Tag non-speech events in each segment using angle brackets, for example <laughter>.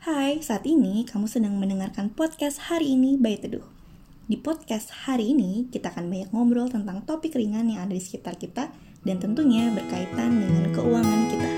Hai, saat ini kamu sedang mendengarkan podcast hari ini by Teduh. Di podcast hari ini, kita akan banyak ngobrol tentang topik ringan yang ada di sekitar kita dan tentunya berkaitan dengan keuangan kita.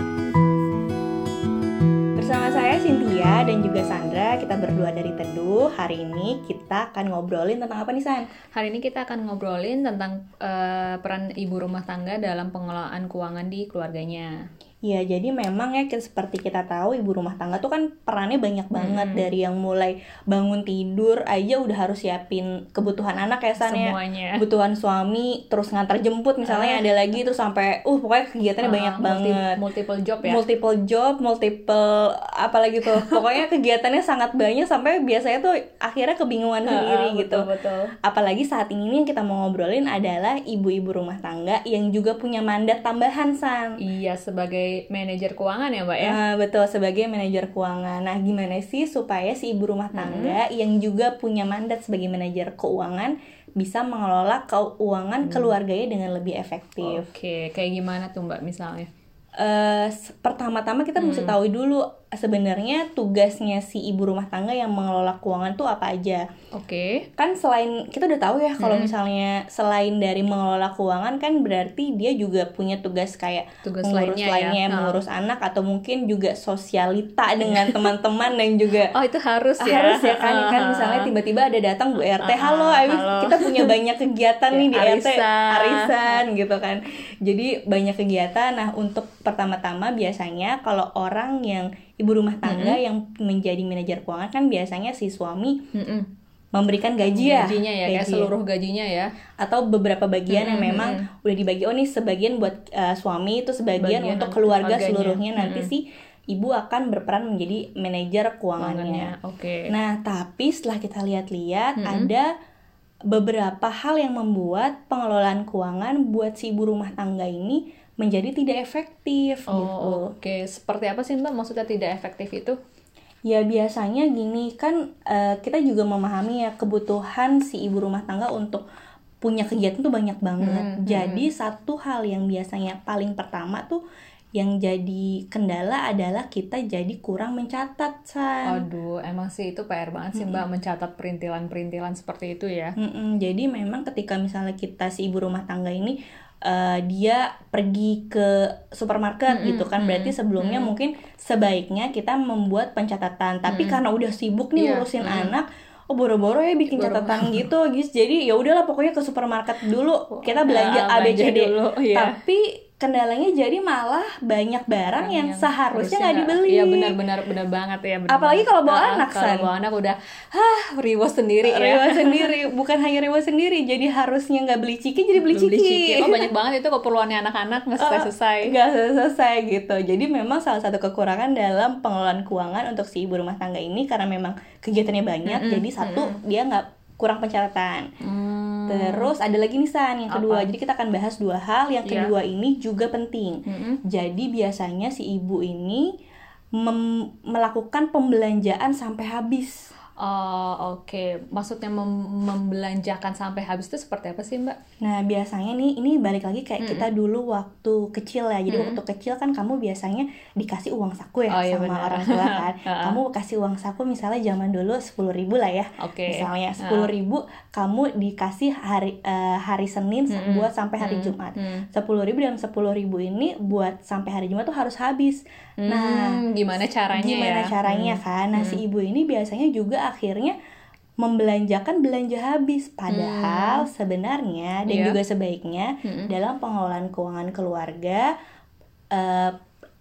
Bersama saya Cynthia dan juga Sandra, kita berdua dari Teduh. Hari ini kita akan ngobrolin tentang apa nih San? Hari ini kita akan ngobrolin tentang uh, peran ibu rumah tangga dalam pengelolaan keuangan di keluarganya. Ya, jadi memang ya seperti kita tahu ibu rumah tangga tuh kan perannya banyak banget hmm. dari yang mulai bangun tidur aja udah harus siapin kebutuhan anak ya San ya. Kebutuhan suami, terus ngantar jemput misalnya uh. ada lagi terus sampai uh pokoknya kegiatannya uh, banyak multi, banget. Multiple job ya. Multiple job, multiple apalagi tuh. <laughs> pokoknya kegiatannya sangat banyak sampai biasanya tuh akhirnya kebingungan uh, sendiri uh, gitu. Betul. Apalagi saat ini nih yang kita mau ngobrolin adalah ibu-ibu rumah tangga yang juga punya mandat tambahan San. Iya, sebagai manajer keuangan ya mbak ya uh, betul sebagai manajer keuangan nah gimana sih supaya si ibu rumah tangga hmm. yang juga punya mandat sebagai manajer keuangan bisa mengelola keuangan hmm. keluarganya dengan lebih efektif oke okay. kayak gimana tuh mbak misalnya uh, pertama-tama kita hmm. mesti tahu dulu sebenarnya tugasnya si ibu rumah tangga yang mengelola keuangan tuh apa aja. Oke. Okay. Kan selain kita udah tahu ya kalau hmm. misalnya selain dari mengelola keuangan kan berarti dia juga punya tugas kayak tugas mengurus lainnya, lainnya, ya. mengurus oh. anak atau mungkin juga sosialita dengan <laughs> teman-teman dan juga Oh, itu harus ya. Harus ya kan kan misalnya tiba-tiba ada datang Bu RT, "Halo, Ayu, kita punya banyak kegiatan <laughs> nih di arisan. RT, arisan <laughs> gitu kan." Jadi banyak kegiatan. Nah, untuk pertama-tama biasanya kalau orang yang ibu rumah tangga mm -hmm. yang menjadi manajer keuangan kan biasanya si suami mm -hmm. memberikan gaji ya gajinya ya gaji. kayak seluruh gajinya ya atau beberapa bagian mm -hmm. yang memang udah dibagi oh nih sebagian buat uh, suami itu sebagian Bagian untuk keluarga keluarganya. seluruhnya nanti mm -hmm. sih ibu akan berperan menjadi manajer keuangannya. Oke. Okay. Nah, tapi setelah kita lihat-lihat mm -hmm. ada beberapa hal yang membuat pengelolaan keuangan buat si ibu rumah tangga ini menjadi tidak efektif oh, gitu. Oke, okay. seperti apa sih Mbak maksudnya tidak efektif itu? Ya biasanya gini kan uh, kita juga memahami ya kebutuhan si ibu rumah tangga untuk punya kegiatan tuh banyak banget. Hmm, hmm. Jadi hmm. satu hal yang biasanya paling pertama tuh yang jadi kendala adalah kita jadi kurang mencatat san. Aduh, emang sih itu PR banget sih mbak mencatat perintilan-perintilan seperti itu ya. Mm-mm. Jadi memang ketika misalnya kita si ibu rumah tangga ini uh, dia pergi ke supermarket mm -hmm. gitu kan berarti sebelumnya mm -hmm. mungkin sebaiknya kita membuat pencatatan tapi mm -hmm. karena udah sibuk nih yeah. urusin mm -hmm. anak oh boro-boro ya bikin Boro catatan gitu guys jadi ya udahlah pokoknya ke supermarket dulu kita belanja ya, ABCD dulu, iya. tapi kendalanya jadi malah banyak barang yang, yang seharusnya nggak dibeli. Iya benar-benar benar banget ya. Benar Apalagi kalau bawa nah, anak Kalau bawa anak udah, hah riwa sendiri ya. Riwa <laughs> sendiri, bukan hanya riwa sendiri, jadi harusnya nggak beli ciki jadi beli, beli ciki. Oh banyak <laughs> banget itu keperluannya anak-anak nggak selesai selesai. Nggak selesai selesai gitu. Jadi memang salah satu kekurangan dalam pengelolaan keuangan untuk si ibu rumah tangga ini karena memang kegiatannya banyak, mm -hmm. jadi satu mm -hmm. dia nggak kurang pencatatan. Hmm. Terus ada lagi nih San yang kedua. Apa? Jadi kita akan bahas dua hal. Yang iya. kedua yeah. ini juga penting. -hmm. Jadi biasanya si ibu ini melakukan pembelanjaan sampai habis. Oh oke, okay. maksudnya mem membelanjakan sampai habis itu seperti apa sih mbak? Nah biasanya nih ini balik lagi kayak mm -hmm. kita dulu waktu kecil ya, jadi mm -hmm. waktu kecil kan kamu biasanya dikasih uang saku ya oh, iya sama bener. orang tua kan, <laughs> kamu kasih uang saku misalnya zaman dulu sepuluh ribu lah ya, okay. misalnya sepuluh ribu kamu dikasih hari uh, hari Senin mm -hmm. buat sampai hari mm -hmm. Jumat, sepuluh ribu dan sepuluh ribu ini buat sampai hari Jumat tuh harus habis. Nah gimana caranya gimana ya? caranya hmm. kan? Nah hmm. si ibu ini biasanya juga akhirnya membelanjakan belanja habis padahal hmm. sebenarnya dan yeah. juga sebaiknya hmm. dalam pengelolaan keuangan keluarga uh,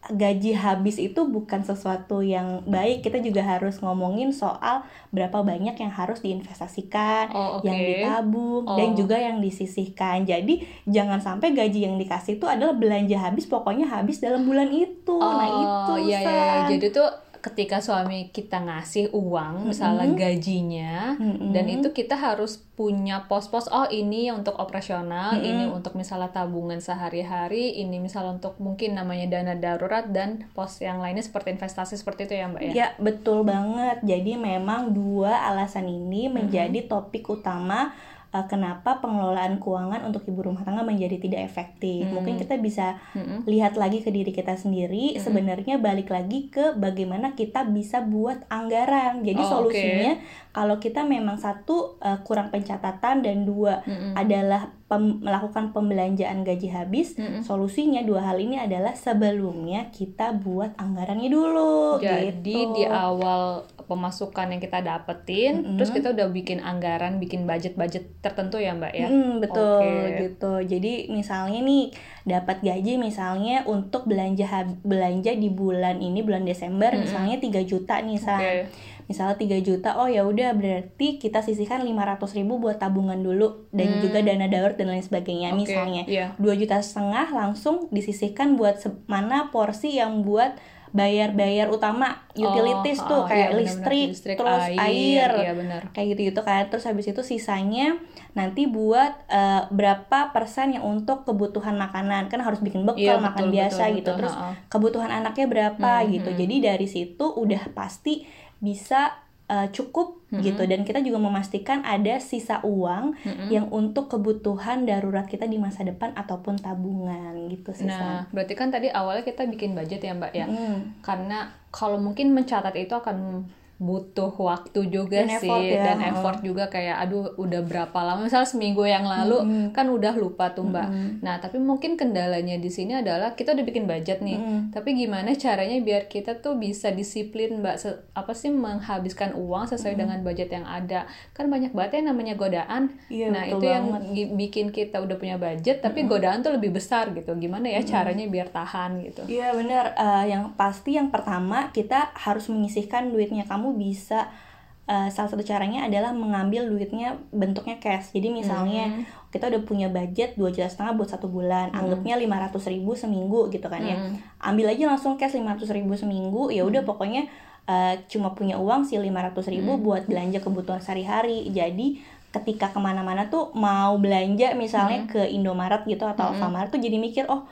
gaji habis itu bukan sesuatu yang baik kita juga harus ngomongin soal berapa banyak yang harus diinvestasikan oh, okay. yang ditabung oh. dan juga yang disisihkan jadi jangan sampai gaji yang dikasih itu adalah belanja habis pokoknya habis dalam bulan itu nah, oh, nah itu iya, iya, iya. jadi tuh ketika suami kita ngasih uang misalnya mm -hmm. gajinya mm -hmm. dan itu kita harus punya pos-pos oh ini untuk operasional mm -hmm. ini untuk misalnya tabungan sehari-hari ini misalnya untuk mungkin namanya dana darurat dan pos yang lainnya seperti investasi seperti itu ya mbak ya ya betul banget jadi memang dua alasan ini menjadi mm -hmm. topik utama uh, kenapa pengelolaan keuangan untuk ibu rumah tangga menjadi tidak efektif. Hmm. Mungkin kita bisa hmm. lihat lagi ke diri kita sendiri. Hmm. Sebenarnya balik lagi ke bagaimana kita bisa buat anggaran. Jadi oh, solusinya okay. kalau kita memang satu uh, kurang pencatatan dan dua hmm. adalah pem melakukan pembelanjaan gaji habis, mm -hmm. solusinya dua hal ini adalah sebelumnya kita buat anggarannya dulu. Jadi gitu. di awal pemasukan yang kita dapetin, mm -hmm. terus kita udah bikin anggaran, bikin budget-budget tertentu ya mbak ya. Mm, betul okay. gitu. Jadi misalnya nih dapat gaji misalnya untuk belanja belanja di bulan ini bulan Desember mm -hmm. misalnya 3 juta nih san. Okay misalnya 3 juta oh ya udah berarti kita sisihkan 500 ribu buat tabungan dulu dan hmm. juga dana darurat dan lain sebagainya okay, misalnya yeah. 2 juta setengah langsung disisihkan buat mana porsi yang buat bayar-bayar utama utilities oh, tuh oh, kayak iya, listrik, listrik terus air, air iya, bener. kayak gitu gitu kan terus habis itu sisanya nanti buat uh, berapa persen yang untuk kebutuhan makanan kan harus bikin bekal iya, makan betul, biasa betul, gitu betul, terus ha -ha. kebutuhan anaknya berapa hmm, gitu hmm. jadi dari situ udah pasti bisa uh, cukup mm-hmm. gitu dan kita juga memastikan ada sisa uang mm-hmm. yang untuk kebutuhan darurat kita di masa depan ataupun tabungan gitu sih. Nah, berarti kan tadi awalnya kita bikin budget ya Mbak ya. Mm. Karena kalau mungkin mencatat itu akan butuh waktu juga dan sih effort ya. dan effort juga kayak aduh udah berapa lama misalnya seminggu yang lalu mm -hmm. kan udah lupa tuh mbak mm -hmm. nah tapi mungkin kendalanya di sini adalah kita udah bikin budget nih mm -hmm. tapi gimana caranya biar kita tuh bisa disiplin mbak Se apa sih menghabiskan uang sesuai mm -hmm. dengan budget yang ada kan banyak banget yang namanya godaan iya, nah itu banget. yang bikin kita udah punya budget tapi mm -hmm. godaan tuh lebih besar gitu gimana ya caranya biar tahan gitu iya benar uh, yang pasti yang pertama kita harus menyisihkan duitnya kamu bisa uh, salah satu caranya adalah mengambil duitnya bentuknya cash jadi misalnya hmm. kita udah punya budget dua juta setengah buat satu bulan hmm. anggapnya lima ratus ribu seminggu gitu kan ya hmm. ambil aja langsung cash lima ratus ribu seminggu ya udah hmm. pokoknya uh, cuma punya uang sih lima ratus ribu hmm. buat belanja kebutuhan sehari-hari jadi ketika ke mana-mana tuh mau belanja misalnya hmm. ke Indomaret gitu atau hmm. Alfamart tuh jadi mikir oh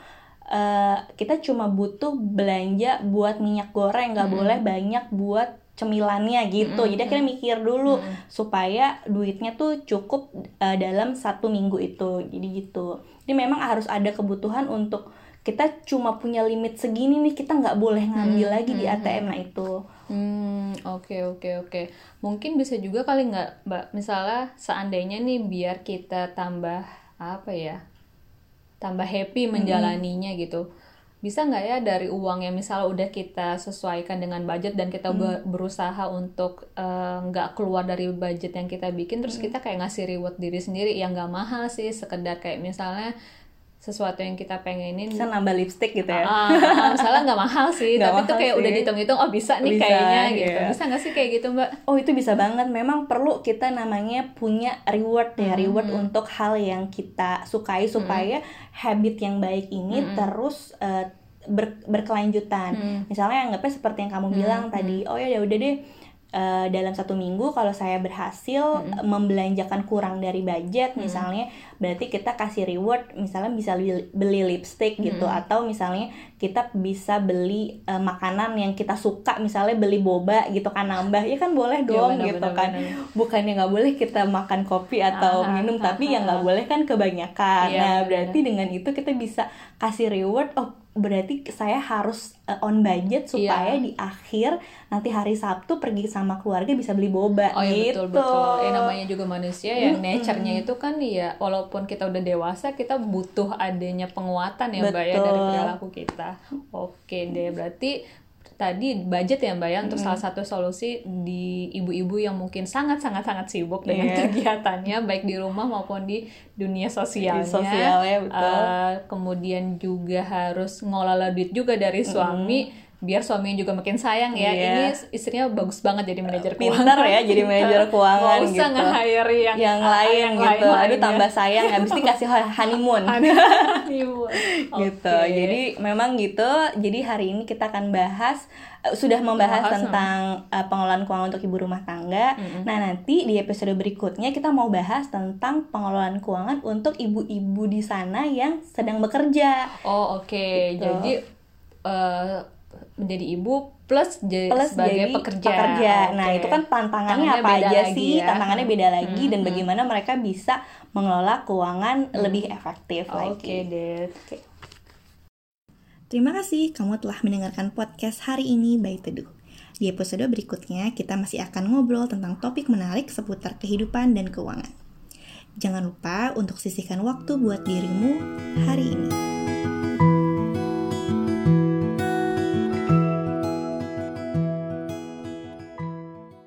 uh, kita cuma butuh belanja buat minyak goreng nggak hmm. boleh banyak buat cemilannya gitu. Mm -hmm. Jadi akhirnya mikir dulu mm -hmm. supaya duitnya tuh cukup uh, dalam satu minggu itu. Jadi gitu. Jadi memang harus ada kebutuhan untuk kita cuma punya limit segini nih kita nggak boleh ngambil hmm, lagi hmm, di ATM nah itu. Hmm oke okay, oke okay, oke. Okay. Mungkin bisa juga kali nggak mbak misalnya seandainya nih biar kita tambah apa ya tambah happy menjalaninya hmm. gitu bisa nggak ya dari uang yang misalnya udah kita sesuaikan dengan budget dan kita hmm. berusaha untuk eh, nggak uh, keluar dari budget yang kita bikin terus hmm. kita kayak ngasih reward diri sendiri yang nggak mahal sih sekedar kayak misalnya sesuatu yang kita pengenin bisa nambah lipstick gitu ya uh, uh, misalnya nggak mahal sih gak tapi mahal tuh kayak sih. udah dihitung-hitung oh bisa nih bisa, kayaknya gitu yeah. bisa nggak sih kayak gitu mbak oh itu bisa banget memang perlu kita namanya punya reward ya hmm. reward untuk hal yang kita sukai supaya hmm. habit yang baik ini hmm. terus uh, ber, berkelanjutan hmm. misalnya anggapnya seperti yang kamu hmm. bilang hmm. tadi oh ya udah deh uh, dalam satu minggu kalau saya berhasil hmm. membelanjakan kurang dari budget hmm. misalnya berarti kita kasih reward misalnya bisa beli lipstick gitu hmm. atau misalnya kita bisa beli uh, makanan yang kita suka misalnya beli boba gitu kan nambah ya kan boleh iya, dong ya, bener, gitu bener, kan bener. bukannya nggak boleh kita makan kopi atau ah, minum ah, tapi ah, yang nggak boleh kan kebanyakan ya, nah bener. berarti dengan itu kita bisa kasih reward oh berarti saya harus uh, on budget supaya iya. di akhir nanti hari Sabtu pergi sama keluarga bisa beli boba oh, iya, gitu. betul betul. Eh namanya juga manusia ya, mm -hmm. nature-nya itu kan ya walaupun kita udah dewasa kita butuh adanya penguatan ya Mbak ya dari perilaku kita. Oke deh, berarti tadi budget ya mbak ya untuk salah satu solusi di ibu-ibu yang mungkin sangat sangat sangat sibuk dengan yeah. kegiatannya baik di rumah maupun di dunia sosialnya. Di sosial ya betul. Uh, kemudian juga harus ngelola duit juga dari suami. Mm biar suaminya juga makin sayang ya. Yeah. Ini istrinya bagus banget jadi manajer keuangan. Pintar ya jadi manajer <laughs> keuangan Gak usah gitu. nge-hire yang, yang lain yang gitu. Lain Aduh tambah sayang habis ini kasih honeymoon. <laughs> honeymoon. gitu. Okay. Jadi memang gitu. Jadi hari ini kita akan bahas uh, sudah membahas Bahas, tentang uh, pengelolaan keuangan untuk ibu rumah tangga. Mm-hmm. Nah, nanti di episode berikutnya kita mau bahas tentang pengelolaan keuangan untuk ibu-ibu di sana yang sedang bekerja. Oh, oke. Okay. Gitu. Jadi uh, menjadi ibu plus, plus sebagai jadi pekerja. pekerja. Oke. Nah, itu kan tantangannya, Tantangannya apa aja lagi sih? ya. Tantangannya beda lagi dan Hmm, bagaimana mereka bisa mengelola keuangan lebih efektif Oke lagi. deh. Terima kasih kamu telah mendengarkan podcast hari ini by Teduh. Di episode berikutnya, kita masih akan ngobrol tentang topik menarik seputar kehidupan dan keuangan. Jangan lupa untuk sisihkan waktu buat dirimu hari ini.